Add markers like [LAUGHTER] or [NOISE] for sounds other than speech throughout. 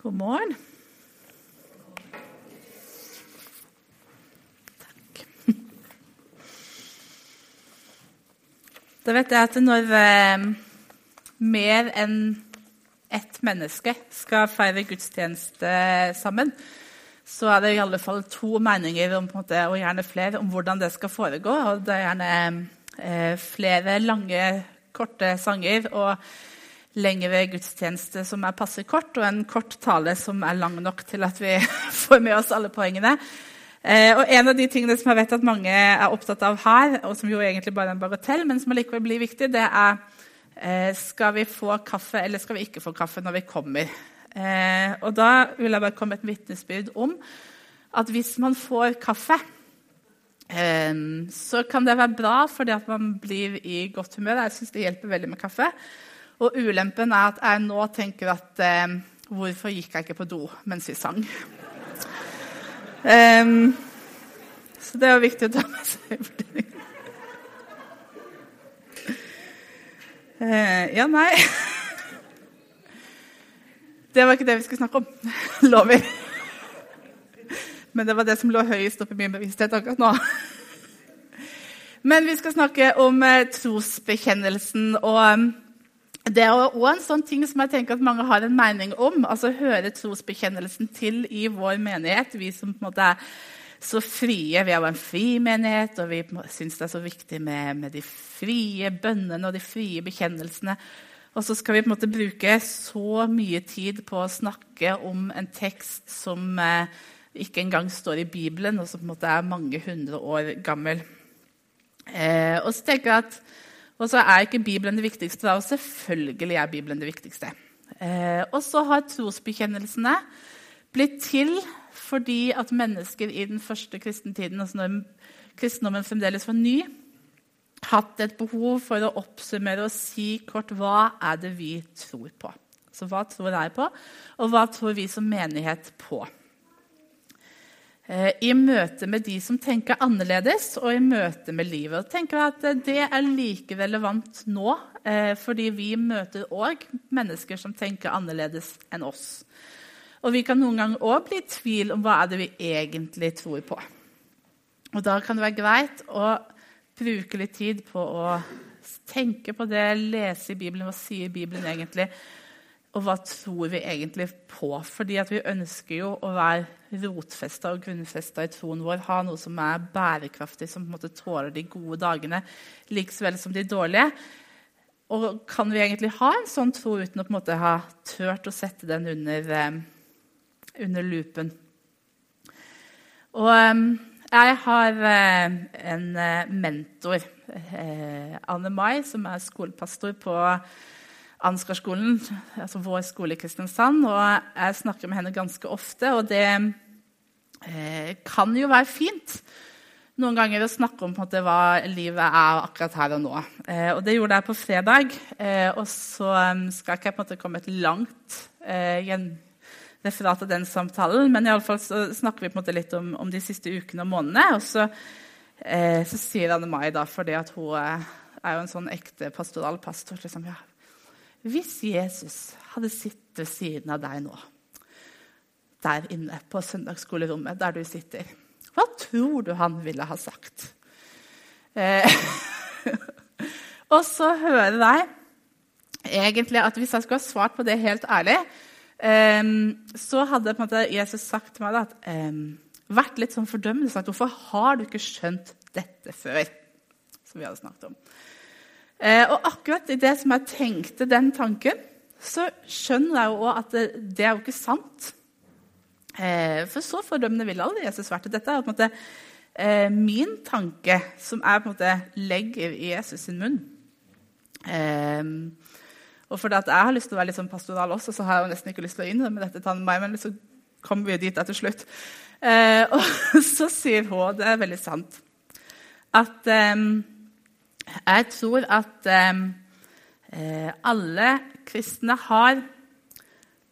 God morgen. Takk. Da vet jeg at når eh, mer enn ett menneske skal feire gudstjeneste sammen, så er det i alle fall to meninger, om, måte, og gjerne flere, om hvordan det skal foregå. Og det er gjerne eh, flere lange, korte sanger og lengre gudstjeneste som er passe kort, og en kort tale som er lang nok til at vi [LAUGHS] får med oss alle poengene. Eh, og En av de tingene som jeg vet at mange er opptatt av her, og som jo egentlig bare er en bagatell, men som allikevel blir viktig, det er eh, skal vi få kaffe eller skal vi ikke få kaffe når vi kommer. Eh, og Da vil jeg bare komme et vitnesbyrd om at hvis man får kaffe, så kan det være bra fordi at man blir i godt humør. Jeg syns det hjelper veldig med kaffe. Og ulempen er at jeg nå tenker at eh, Hvorfor gikk jeg ikke på do mens vi sang? Um, så det er viktig å ta med seg. uh, ja, nei Det var ikke det vi skulle snakke om. Lover. Men det var det som lå høyest oppe i min bevissthet akkurat nå. Men vi skal snakke om uh, trosbekjennelsen. og... Det er også en sånn ting som jeg tenker at mange har en mening om. altså Høre trosbekjennelsen til i vår menighet. Vi som på en måte er så frie. Vi er jo en fri menighet, og vi syns det er så viktig med, med, de frie bønnene og de frie bekjennelsene. Og så skal vi på en måte bruke så mye tid på å snakke om en tekst som eh, ikke engang står i Bibelen, og som på en måte er mange hundre år gammel. Eh, og så tenker jeg at og så er ikke Bibelen det viktigste, da, og selvfølgelig er Bibelen det viktigste. Eh, og så har trosbekjennelsene blitt til fordi at mennesker i den første kristentiden, altså når kristendommen fremdeles var ny, hatt et behov for å oppsummere og si kort hva er det vi tror på. Så hva tror jeg på, og hva tror vi som menighet på? Eh, i møte med de som tenker annerledes, og i møte med livet. Og tenker at Det er like relevant nå, eh, fordi vi møter òg mennesker som tenker annerledes enn oss. Og Vi kan noen ganger òg bli i tvil om hva er det vi egentlig tror på. Og Da kan det være greit å bruke litt tid på å tenke på det, lese i Bibelen. Hva sier Bibelen egentlig? Og hva tror vi egentlig på? Fordi vi ønsker jo å være rotfesta og grunnfesta i troen vår. Ha noe som er bærekraftig, som på en måte tåler de gode dagene like så vel som de dårlige. Og kan vi egentlig ha en sånn tro uten å på en måte ha turt å sette den under, eh, under lupen? Og eh, jeg har eh, en mentor, Anne Mai, som er skolepastor på Ansgarskolen, altså vår skole i Kristiansand. Og jeg snakker med henne ganske ofte, og det eh, kan jo være fint noen ganger å snakke om måte, hva livet er akkurat her og nå. Eh, og det gjorde jeg på fredag. Eh, og så um, skal ikke jeg på en måte komme et langt eh, referat av den samtalen, men i alle fall så snakker vi på en måte litt om, om de siste ukene og månedene. Og så, eh, så sier Anne Mai, da, fordi at hun eh, er jo en sånn ekte pastoralpastor liksom, ja, hvis Jesus hadde sittet ved siden av deg nå, der inne på søndagsskolerommet der du sitter, hva tror du han ville ha sagt? Eh, [LAUGHS] og så hører jeg egentlig at hvis jeg skulle ha svart på det helt ærlig, eh, så hadde måte Jesus sagt til meg at eh, vært litt sånn fordømmende. Sagt, Hvorfor har du ikke skjønt dette før? Som vi hadde snakket om. Eh, og akkurat i det som jeg tenkte den tanken, så skjønner jeg jo at det, det er jo ikke sant. Eh, for så fordømmende ville aldri Jesus vært. Dette er på en måte eh, min tanke, som jeg på en måte legger i Jesus sin munn. og fordi jeg har lyst til å være litt sånn pastoral også, så har jeg jo nesten ikke lyst til å innrømme dette til meg, men så kommer vi dit til slutt. [LAUGHS] og så sier hun, det er veldig sant, at jeg tror at eh, alle kristne har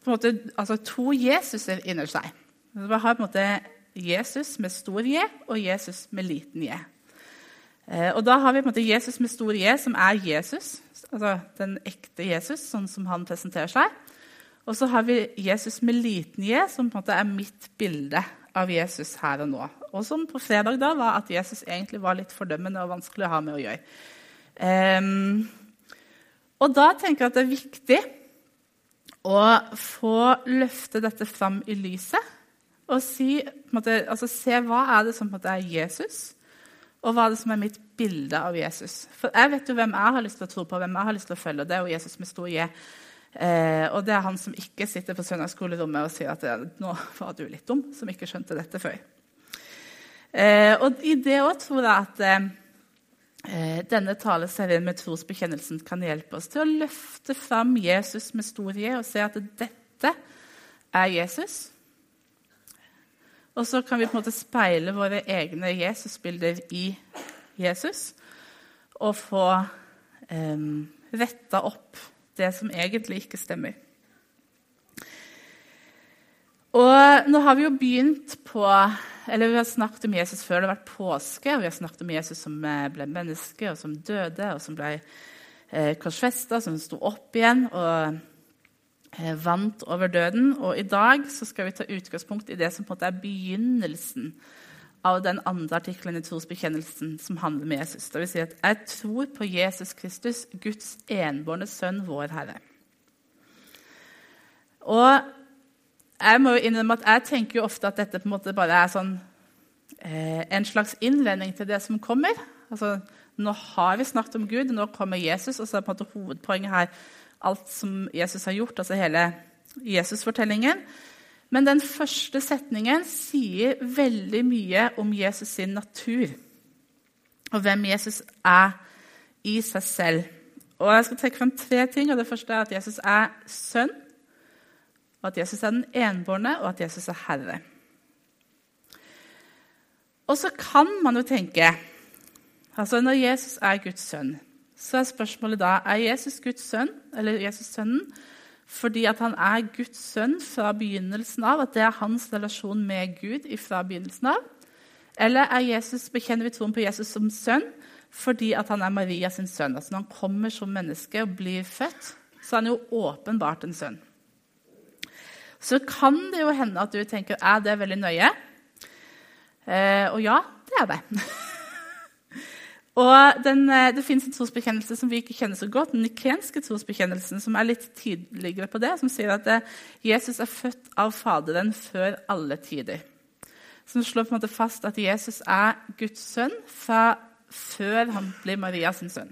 måte, altså, to Jesuser inni seg. Vi har på en måte Jesus med stor J og Jesus med liten J. Eh, og da har vi på en måte Jesus med stor J, som er Jesus, altså den ekte Jesus, sånn som han presenterer seg. Og så har vi Jesus med liten j, som på en måte er mitt bilde av Jesus her og nå. Og som på fredag da var at Jesus egentlig var litt fordømmende og vanskelig å ha med å gjøre. Um, og da tenker jeg at det er viktig å få løfte dette fram i lyset. Og si, måte, altså, se hva er det som er Jesus, og hva er det som er mitt bilde av Jesus. For jeg vet jo hvem jeg har lyst til å tro på, hvem jeg har lyst til å følge. og Det er jo Jesus med stor J. Eh, og det er han som ikke sitter på søndagsskolerommet og sier at nå var du litt dum, som ikke skjønte dette før. Eh, og i det òg tror jeg at eh, denne taleserien med trosbekjennelsen kan hjelpe oss til å løfte fram Jesus med stor J og se at dette er Jesus. Og så kan vi på en måte speile våre egne Jesusbilder i Jesus og få eh, retta opp det som egentlig ikke stemmer. Og nå har vi jo begynt på eller Vi har snakket om Jesus før det har vært påske. og Vi har snakket om Jesus som eh, ble menneske, og som døde, og som ble eh, korsfesta, som sto opp igjen og eh, vant over døden. Og i dag så skal vi ta utgangspunkt i det som på en måte er begynnelsen av den andre artikkelen i trosbekjennelsen som handler om Jesus. Det vil si at jeg tror på Jesus Kristus, Guds enbårne sønn, vår Herre. Og jeg må jo innrømme at jeg tenker jo ofte at dette på en måte bare er sånn, eh, en slags innledning til det som kommer. Altså, nå har vi snakket om Gud, nå kommer Jesus, og så er på en måte hovedpoenget her alt som Jesus har gjort, altså hele Jesus-fortellingen. Men den første setningen sier veldig mye om Jesus sin natur og hvem Jesus er i seg selv. Og Jeg skal trekke frem tre ting. og Det første er at Jesus er sønn, og at Jesus er den enbårne, og at Jesus er herre. Og så kan man jo tenke altså Når Jesus er Guds sønn, så er spørsmålet da er Jesus Guds sønn, eller Jesus sønnen fordi at han er Guds sønn fra begynnelsen av, at det er hans relasjon med Gud fra begynnelsen av? Eller er Jesus, bekjenner vi troen på Jesus som sønn fordi at han er Maria sin sønn? Altså Når han kommer som menneske og blir født, så er han jo åpenbart en sønn. Så kan det jo hende at du tenker er det veldig nøye. Eh, og ja, det er det. [LAUGHS] Og den, eh, Det fins en trosbekjennelse som vi ikke kjenner så godt, den nikenske trosbekjennelsen, som er litt tidligere på det, som sier at eh, Jesus er født av Faderen før alle tider. Som slår på en måte fast at Jesus er Guds sønn fra før han blir Marias sønn.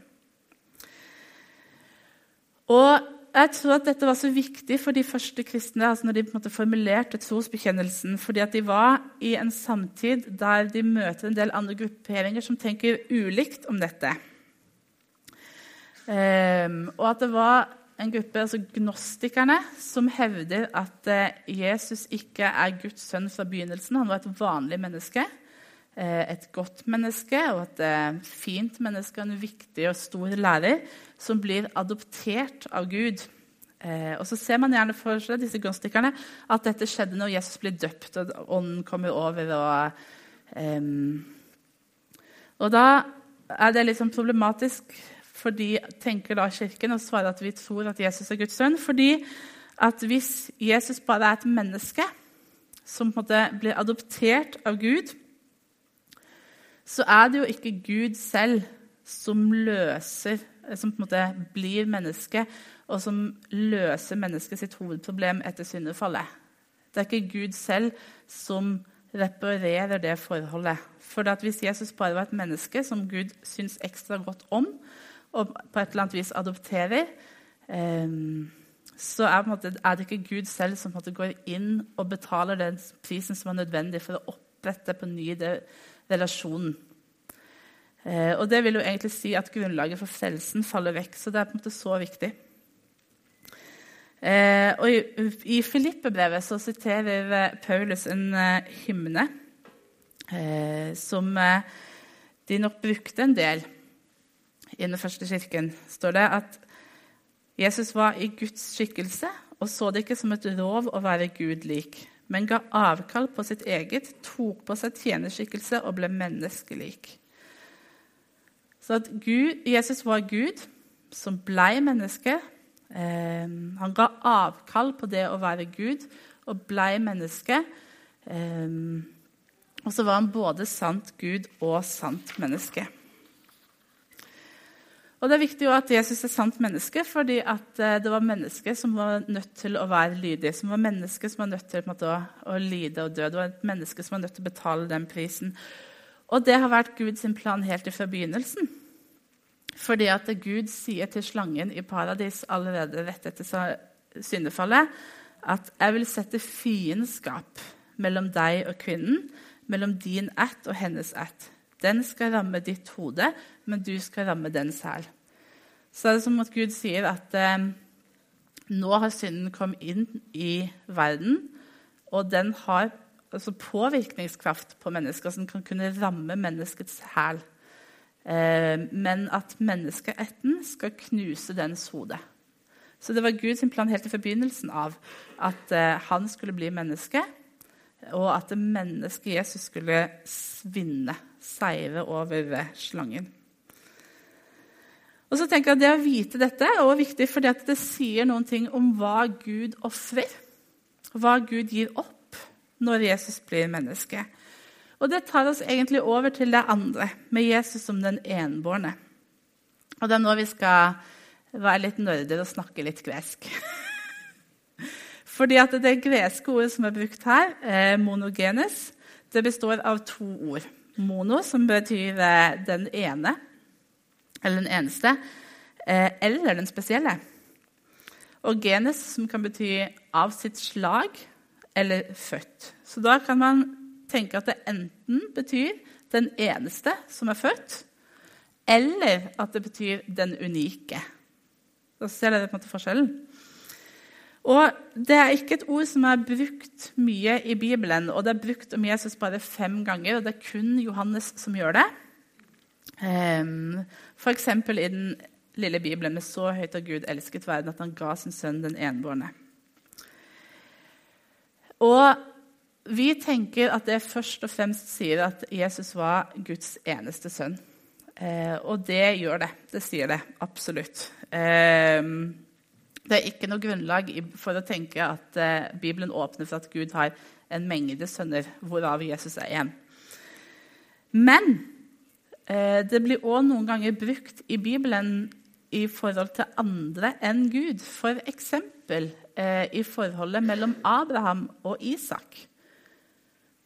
Og jeg tror at dette var så viktig for de første kristne altså når de på en måte formulerte trosbekjennelsen, fordi at de var i en samtid der de møter en del andre grupperinger som tenker ulikt om dette. Um, og at det var en gruppe, altså gnostikerne, som hevder at uh, Jesus ikke er Guds sønn fra begynnelsen. Han var et vanlig menneske, et godt menneske og et uh, fint menneske, en viktig og stor lærer som blir adoptert av Gud. Eh, og så ser man gjerne for seg disse gnostikerne, at dette skjedde når Jesus blir døpt og ånden kommer over. Og, um, og da er det liksom problematisk, for de tenker da Kirken og svarer at vi tror at Jesus er Guds sønn. fordi at hvis Jesus bare er et menneske som på en måte blir adoptert av Gud, så er det jo ikke Gud selv som løser som på en måte blir menneske, og som løser mennesket sitt hovedproblem etter syndefallet. Det er ikke Gud selv som reparerer det forholdet. For hvis Jesus bare var et menneske som Gud syns ekstra godt om, og på et eller annet vis adopterer, eh, så er, er, det ikke Gud selv som går inn og betaler den prisen som er nødvendig for å opprette på ny relasjonen. Eh, og Det vil jo egentlig si at grunnlaget for frelsen faller vekk. Så det er på en måte så viktig. Eh, og I, i Filippe-brevet så siterer eh, Paulus en hymne som de nok brukte en del i den første kirken. står det at Jesus var i Guds skikkelse og så det ikke som et rov å være Gud lik, men ga avkall på sitt eget, tok på seg tjenerskikkelse og ble menneskelik. Så at Gud, Jesus var Gud som blei menneske Eh, han ga avkall på det å være Gud og blei menneske. Eh, og så var han både sant Gud og sant menneske. Og Det er viktig at Jesus er sant menneske, fordi det var mennesker som var nødt til å være lydig. Som var mennesker som var nødt til måte, å, å, lide og dø. Det var et menneske som var nødt til å betale den prisen. Og det har vært Guds plan helt fra begynnelsen. Fordi at Gud sier til slangen i paradis allerede rett etter syndefallet at 'jeg vil sette fiendskap mellom deg og kvinnen', mellom din ætt og hennes ætt. Den skal ramme ditt hode, men du skal ramme den selv. Så er det som at Gud sier at eh, nå har synden kommet inn i verden, og den har altså påvirkningskraft på mennesker som kan kunne ramme menneskets hæl. Eh, men at menneskeetten skal knuse dens hode. Så det var Guds plan helt i forbegynnelsen av at eh, han skulle bli menneske, og at mennesket Jesus skulle svinne, seire over slangen. Og så tenker jeg at Det å vite dette er også viktig fordi det sier noen ting om hva Gud ofrer. Hva Gud gir opp når Jesus blir menneske. Og Det tar oss egentlig over til det andre, med Jesus som den enbårne. Og det er nå vi skal være litt nerder og snakke litt gresk. [LAUGHS] Fordi at Det greske ordet som er brukt her, eh, monogenes, det består av to ord. Mono, som betyr eh, den ene, eller den eneste, eh, eller den spesielle. Og genes, som kan bety av sitt slag eller født. Så da kan man tenke at det enten betyr den eneste som er født, eller at det betyr den unike. Da ser dere på en måte forskjellen. Og Det er ikke et ord som er brukt mye i Bibelen, og det er brukt om Jesus bare fem ganger. og Det er kun Johannes som gjør det. Um, F.eks. i den lille Bibelen med så høyt av Gud elsket verden at han ga sin sønn den enbårne. Og vi tenker at det først og fremst sier at Jesus var Guds eneste sønn. Eh, og det gjør det. Det sier det absolutt. Eh, det er ikke noe grunnlag for å tenke at eh, Bibelen åpner for at Gud har en mengde sønner, hvorav Jesus er én. Men det blir òg noen ganger brukt i Bibelen i forhold til andre enn Gud. F.eks. Eh, i forholdet mellom Abraham og Isak.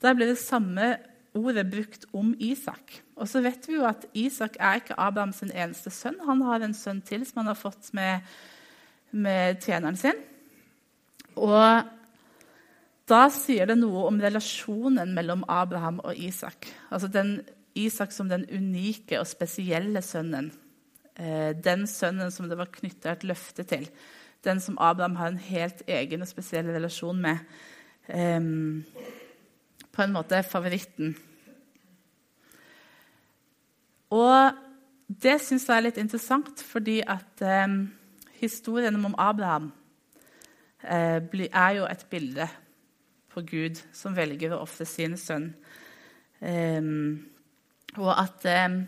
Der blir det samme ordet brukt om Isak. Og så vet vi jo at Isak er ikke Abrahams eneste sønn. Han har en sønn til som han har fått med, med tjeneren sin. Og da sier det noe om relasjonen mellom Abraham og Isak. Altså den, Isak som den unike og spesielle sønnen. Eh, den sønnen som det var knytta et løfte til. Den som Abraham har en helt egen og spesiell relasjon med. På en måte favoritten. Og det syns jeg er litt interessant, fordi at historien om Abraham eh, er jo et bilde på Gud som velger å ofre sin sønn. Og at eh,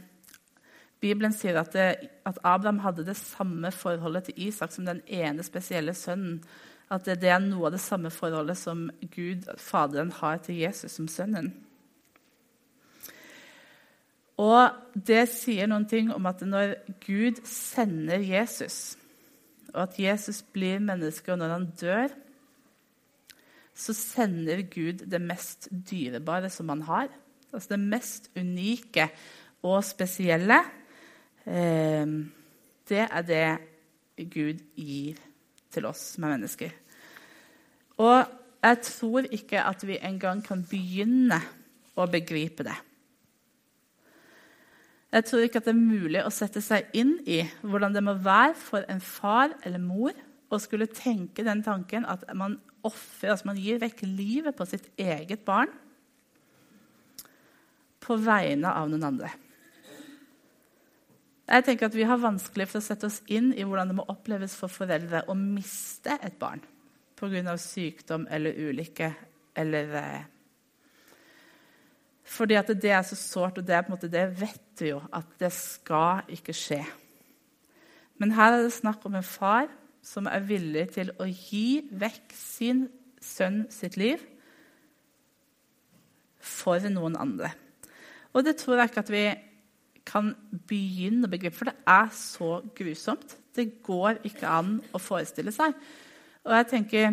Bibelen sier at, det, at, Abraham hadde det samme forholdet til Isak som den ene spesielle sønnen at det er noe av det samme forholdet som Gud, Faderen, har til Jesus som sønnen. Og det sier noen ting om at når Gud sender Jesus, og at Jesus blir menneske, og når han dør, så sender Gud det mest dyrebare som han har. Altså det mest unike og spesielle. Eh, det er det Gud gir til oss som er mennesker. Og jeg tror ikke at vi engang kan begynne å begripe det. Jeg tror ikke at det er mulig å sette seg inn i hvordan det må være for en far eller mor å skulle tenke den tanken at man offer, altså man gir vekk livet på sitt eget barn på vegne av noen andre. Jeg tenker at Vi har vanskelig for å sette oss inn i hvordan det må oppleves for foreldre å miste et barn pga. sykdom eller ulykke. Eller, eh, fordi at det er så sårt, og det, er på en måte, det vet vi jo at det skal ikke skje. Men her er det snakk om en far som er villig til å gi vekk sin sønn sitt liv for noen andre. Og det tror jeg ikke at vi kan begynne å begripe, for det er så grusomt. Det går ikke an å forestille seg. Og jeg tenker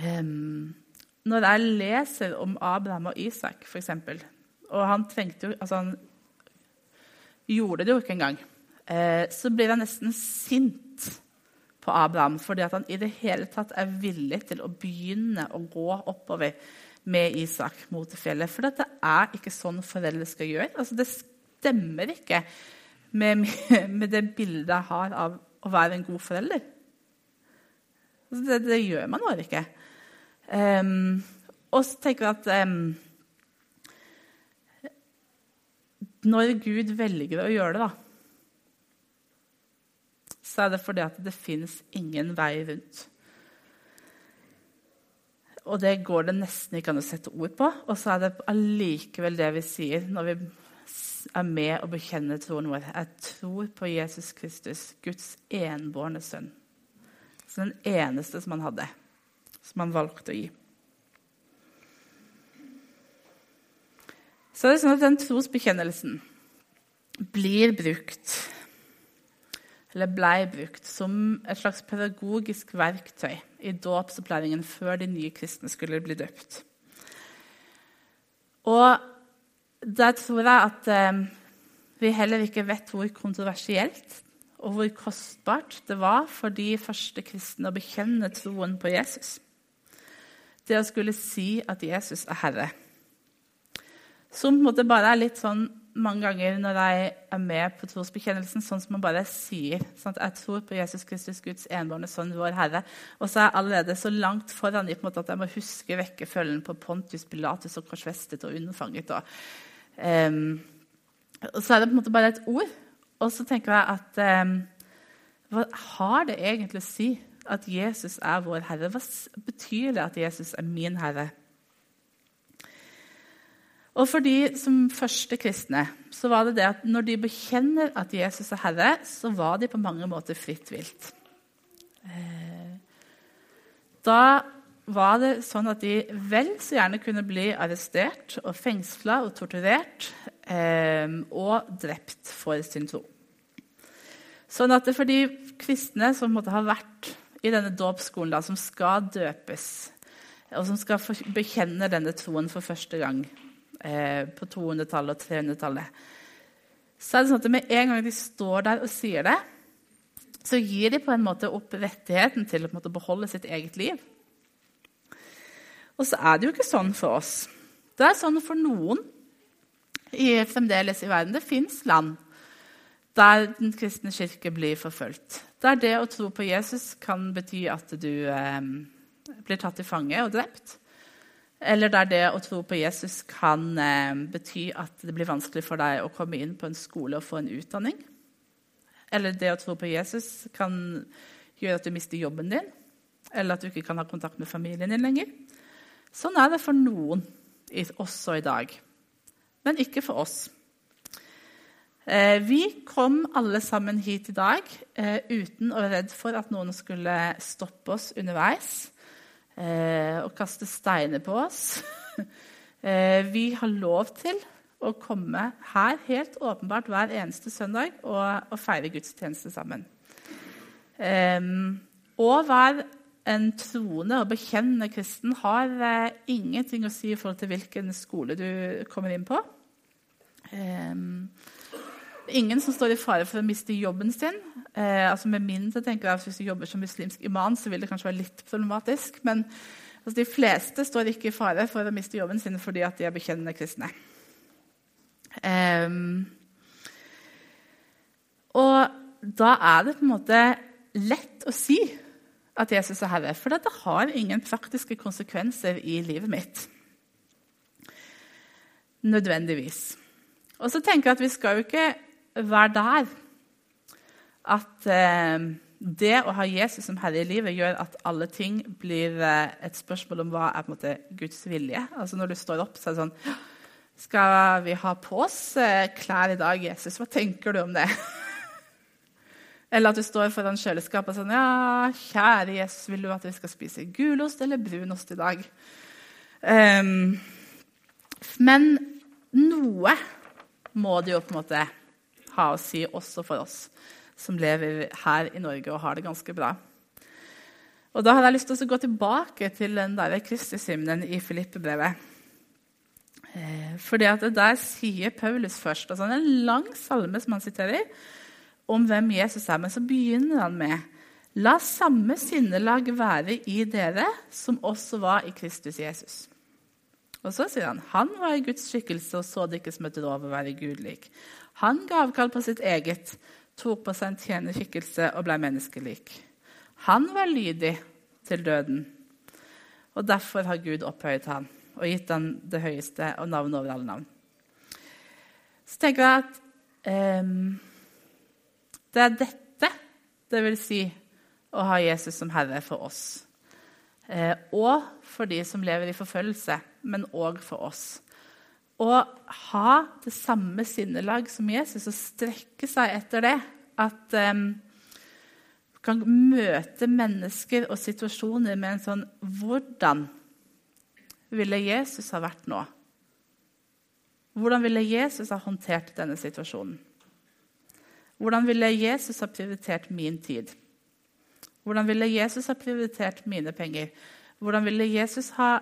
um, Når jeg leser om Abraham og Isak, f.eks. Og han trengte jo altså Han gjorde det jo ikke engang. Eh, så blir jeg nesten sint på Abraham fordi at han i det hele tatt er villig til å begynne å gå oppover med Isak mot fjellet. For det er ikke sånn foreldre skal gjøre. Altså, det stemmer ikke med, med, det bildet jeg har av å være en god forelder. Altså, det, det, gjør man bare ikke. Um, og så tenker jeg at um, Når Gud velger å gjøre det, da, så er det fordi at det fins ingen vei rundt. Og det går det nesten ikke an å sette ord på. Og så er det allikevel det vi sier når vi er med og bekjenner troen vår. Jeg tror på Jesus Kristus, Guds enbårne sønn. Så den eneste som han hadde, som han valgte å gi. Så er det sånn at den trosbekjennelsen blir brukt eller blei brukt som et slags pedagogisk verktøy i dåpsopplæringen før de nye kristne skulle bli døpt. Og der tror jeg at eh, vi heller ikke vet hvor kontroversielt og hvor kostbart det var for de første kristne å bekjenne troen på Jesus. Det å skulle si at Jesus er Herre. Som på en måte bare er litt sånn mange ganger når jeg er med på trosbekjennelsen, sånn som man bare sier sånn Jeg tror på Jesus Kristus, Guds enbårne sønn, vår Herre. Og så er jeg allerede så langt foran i på en måte at jeg må huske vekkefølgen på Pontius Pilatus og korsfestet og unnfanget. Og, um, og så er det på en måte bare et ord. Og så tenker jeg at um, Hva har det egentlig å si at Jesus er vår Herre? Hva betyr det at Jesus er min Herre? Og for de som første kristne så var det det at når de bekjenner at Jesus er Herre, så var de på mange måter fritt vilt. Eh, da var det sånn at de vel så gjerne kunne bli arrestert og fengsla og torturert eh, og drept for sin tro. Sånn at det for de kristne som måtte ha vært i denne dåpsskolen, som skal døpes, og som skal bekjenne denne troen for første gang, eh, på 200-tallet og 300-tallet. Så er det sånn at Med en gang de står der og sier det, så gir de på en måte opp rettigheten til å beholde sitt eget liv. Og så er det jo ikke sånn for oss. Det er sånn for noen i, fremdeles i verden. Det fins land der den kristne kirke blir forfulgt. Der det å tro på Jesus kan bety at du eh, blir tatt til fange og drept. Eller der det å tro på Jesus kan eh, bety at det blir vanskelig for deg å komme inn på en skole og få en utdanning. Eller det å tro på Jesus kan gjøre at du mister jobben din. Eller at du ikke kan ha kontakt med familien din lenger. Sånn er det for noen også i dag. Men ikke for oss. Eh, vi kom alle sammen hit i dag eh, uten å være redd for at noen skulle stoppe oss underveis og kaste steiner på oss. [LAUGHS] eh, vi har lov til å komme her helt åpenbart hver eneste søndag og, og feire gudstjeneste sammen. Um, å være en troende og bekjennende kristen har uh, ingenting å si i forhold til hvilken skole du kommer inn på. Um, ingen som står i fare for å miste jobben sin. Eh, altså med mindre tenker jeg at Hvis du jobber som muslimsk imam, så vil det kanskje være litt problematisk. Men altså, de fleste står ikke i fare for å miste jobben sin fordi at de er bekjennende kristne. Eh, og da er det på en måte lett å si at Jesus er herre, for det har ingen praktiske konsekvenser i livet mitt. Nødvendigvis. Og så tenker jeg at Vi skal jo ikke være der at eh, det å ha Jesus som herre i livet gjør at alle ting blir eh, et spørsmål om hva er måte Guds vilje. Altså Når du står opp, så er det sånn Skal vi ha på oss eh, klær i dag, Jesus? Hva tenker du om det? [LAUGHS] Eller at du står foran kjøleskapet og sånn Ja, kjære Jesus, vil du at vi skal spise gulost eller brunost i dag? Um, men noe må det jo på en måte ha å si også for oss som lever her i Norge og har det ganske bra. Og Da har jeg lyst til å gå tilbake til den der Kristushymnen i Filippe-brevet. Eh, fordi at Der sier Paulus først altså En lang salme som han siterer, om hvem Jesus er. Men så begynner han med La samme sinnelag være i dere som også var i Kristus Jesus. Og så sier han han var i Guds skikkelse og så det ikke som et rov å være gudlik. Han ga avkall på sitt eget, tok på seg en tjenerskikkelse og ble menneskelik. Han var lydig til døden, og derfor har Gud opphøyet han og gitt han det høyeste og navnet over alle navn. Så tenker jeg at um, det er dette det vil si å ha Jesus som herre for oss. Eh, og for de som lever i forfølgelse, men òg for oss. Å ha det samme sinnelag som Jesus og strekke seg etter det. At um, kan møte mennesker og situasjoner med en sånn Hvordan ville Jesus ha vært nå? Hvordan ville Jesus ha håndtert denne situasjonen? Hvordan ville Jesus ha prioritert min tid? Hvordan ville Jesus ha prioritert mine penger? Hvordan ville Jesus ha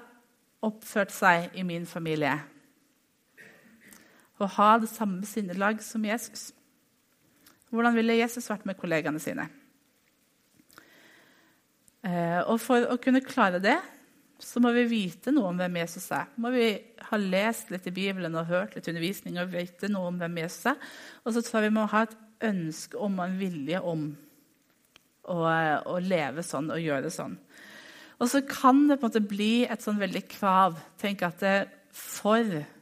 oppført seg i min familie? Å ha det samme sinnelag som Jesus. Hvordan ville Jesus vært med kollegaene sine? Eh, og For å kunne klare det så må vi vite noe om hvem Jesus er. Må vi ha lest litt i Bibelen og hørt litt undervisning og vite noe om hvem Jesus er. Og så tror jeg vi må ha et ønske om og en vilje om å, å leve sånn og gjøre sånn. Og så kan det på en måte bli et sånn veldig krav. Tenk at det, For eh,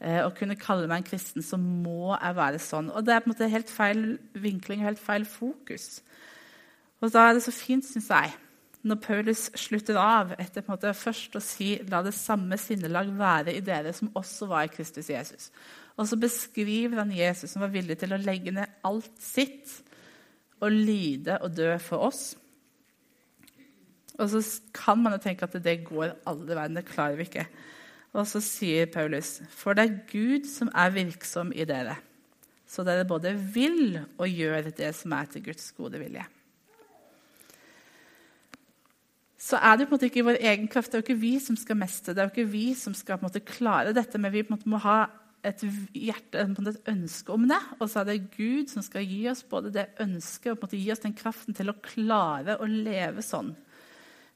å kunne kalle meg en kristen, så må jeg være sånn. Og det er på en måte helt feil vinkling og helt feil fokus. Og da er det så fint, syns jeg, når Paulus slutter av etter på en måte først å si 'la det samme sinnelag være i dere som også var i Kristus Jesus'. Og så beskriver han Jesus som var villig til å legge ned alt sitt og lide og dø for oss. Og så kan man jo tenke at det går alle verden. Det klarer vi ikke. Og så sier Paulus.: For det er Gud som er virksom i dere, så dere både vil og gjør det som er til Guds gode vilje. Så er det på en måte ikke vår egen kraft. Det er jo ikke vi som skal mestre det er jo ikke vi som skal på en måte klare dette, men vi på en måte må ha et hjerte, et ønske om det. Og så er det Gud som skal gi oss både det ønsket og på en måte gi oss den kraften til å klare å leve sånn.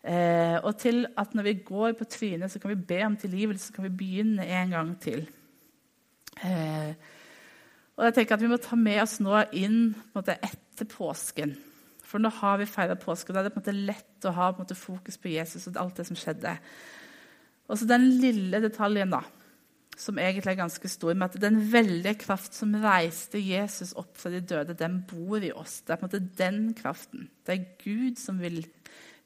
Eh, og til at når vi går på trynet, så kan vi be om tilgivelse, så kan vi begynne en gang til. Eh, og jeg tenker at Vi må ta med oss nå inn måte, etter påsken. For nå har vi feira påske, og da er det på en måte lett å ha måte, fokus på Jesus og alt det som skjedde. Og så den lille detaljen, da, som egentlig er ganske stor, med at den veldige kraft som reiste Jesus opp fra de døde, den bor i oss. Det er på en måte den kraften. Det er Gud som vil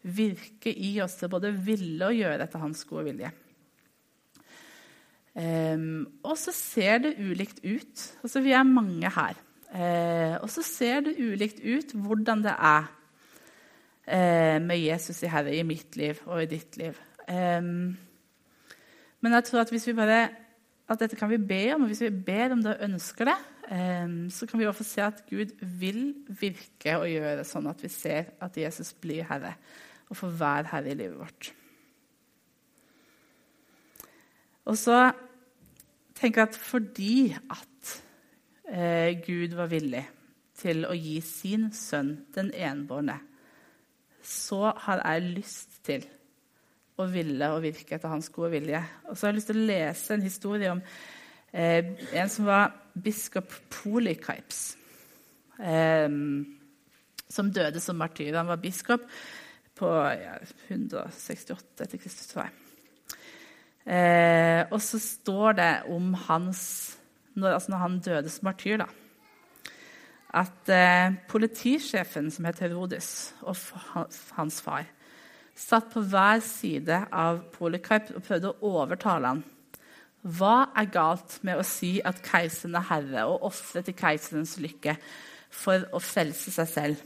virke i oss til både ville og gjøre etter hans gode vilje. Um, og så ser det ulikt ut. Altså, vi er mange her. Uh, og så ser det ulikt ut hvordan det er uh, med Jesus i Herre i mitt liv og i ditt liv. Um, men jeg tror at hvis vi bare at dette kan vi be om, og hvis vi ber om det og ønsker det, um, så kan vi også se at Gud vil virke og gjøre sånn at vi ser at Jesus blir Herre og for hver Herre i livet vårt. Og så tenker jeg at fordi at eh, Gud var villig til å gi sin sønn, den enbårne, så har jeg lyst til å ville og virke etter hans gode vilje. Og så har jeg lyst til å lese en historie om eh, en som var biskop Polikaips, Eh, som døde som martyr. Han var biskop på ja, 168 etter Kristus, tror jeg. Eh, og så står det om hans når, altså når han døde som martyr, da, at eh, politisjefen, som het Herodes, og hans far satt på hver side av Polikarp og prøvde å overtale ham. Hva er galt med å si at keiseren er herre, og ofre til keiserens lykke? for å frelse seg selv.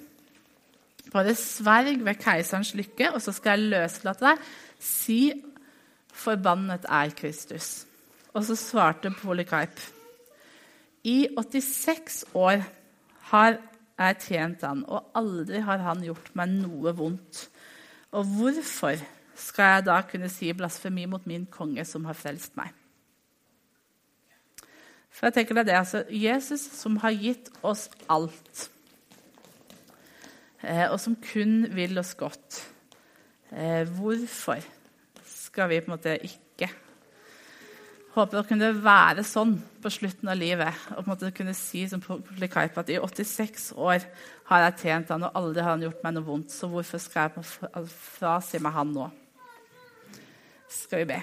Bare sverg ved keiserens lykke, og så skal jeg løslate deg. Si, forbannet er Kristus. Og så svarte Polykarp. I 86 år har jeg tjent han, og aldri har han gjort meg noe vondt. Og hvorfor skal jeg da kunne si blasfemi mot min konge som har frelst meg? For jeg tenker det er det, altså, Jesus som har gitt oss alt, og som kun vil oss godt. Eh, hvorfor skal vi på en måte ikke Håper det kunne være sånn på slutten av livet. og på en måte kunne si som Polikaip at i 86 år har jeg tjent han, og aldri har han gjort meg noe vondt. Så hvorfor skal jeg frasi meg han nå? Skal vi be.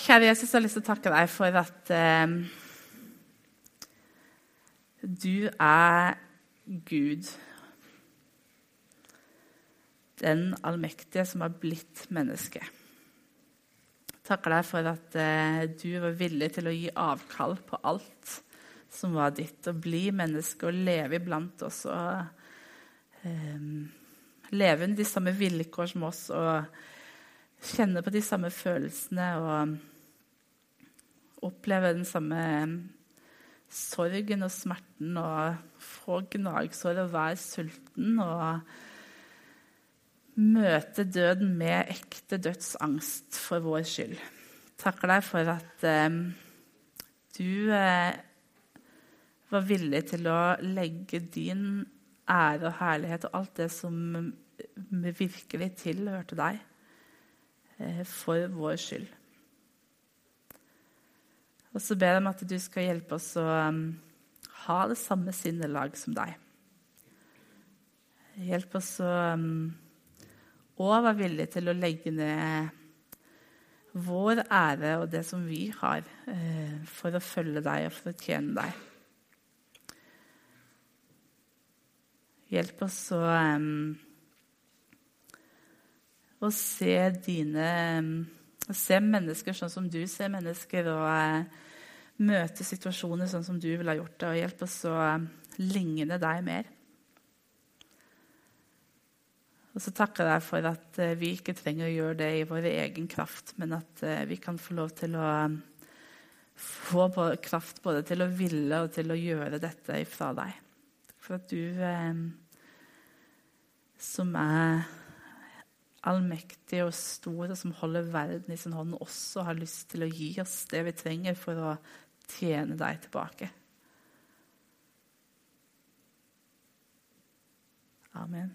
Kjære Jesus, jeg har lyst til å takke deg for at eh, du er Gud. Den allmektige som har blitt menneske takker deg for at eh, du var villig til å gi avkall på alt som var ditt, og bli menneske og leve iblant oss og um, leve under de samme vilkår som oss og kjenne på de samme følelsene og oppleve den samme sorgen og smerten og få gnagsår og være sulten og møte døden med ekte dødsangst for vår skyld. Takker deg for at eh, du eh, var villig til å legge din ære og herlighet og alt det som virkelig tilhørte deg, eh, for vår skyld. Og så ber jeg om at du skal hjelpe oss å um, ha det samme sinnelag som deg. Hjelp oss å um, og være villig til å legge ned vår ære og det som vi har, eh, for å følge deg og for å tjene deg. Hjelp oss å, um, å se dine Å se mennesker sånn som du ser mennesker, og eh, møte situasjoner sånn som du ville ha gjort det. Og hjelp oss å uh, ligne deg mer. Og så takker jeg for at eh, vi ikke trenger å gjøre det i vår egen kraft, men at eh, vi kan få lov til å få kraft både til å ville og til å gjøre dette ifra deg. For at du eh, som er allmektig og store som holder verden i sin hånd, også har lyst til å gi oss det vi trenger for å tjene deg tilbake. Amen.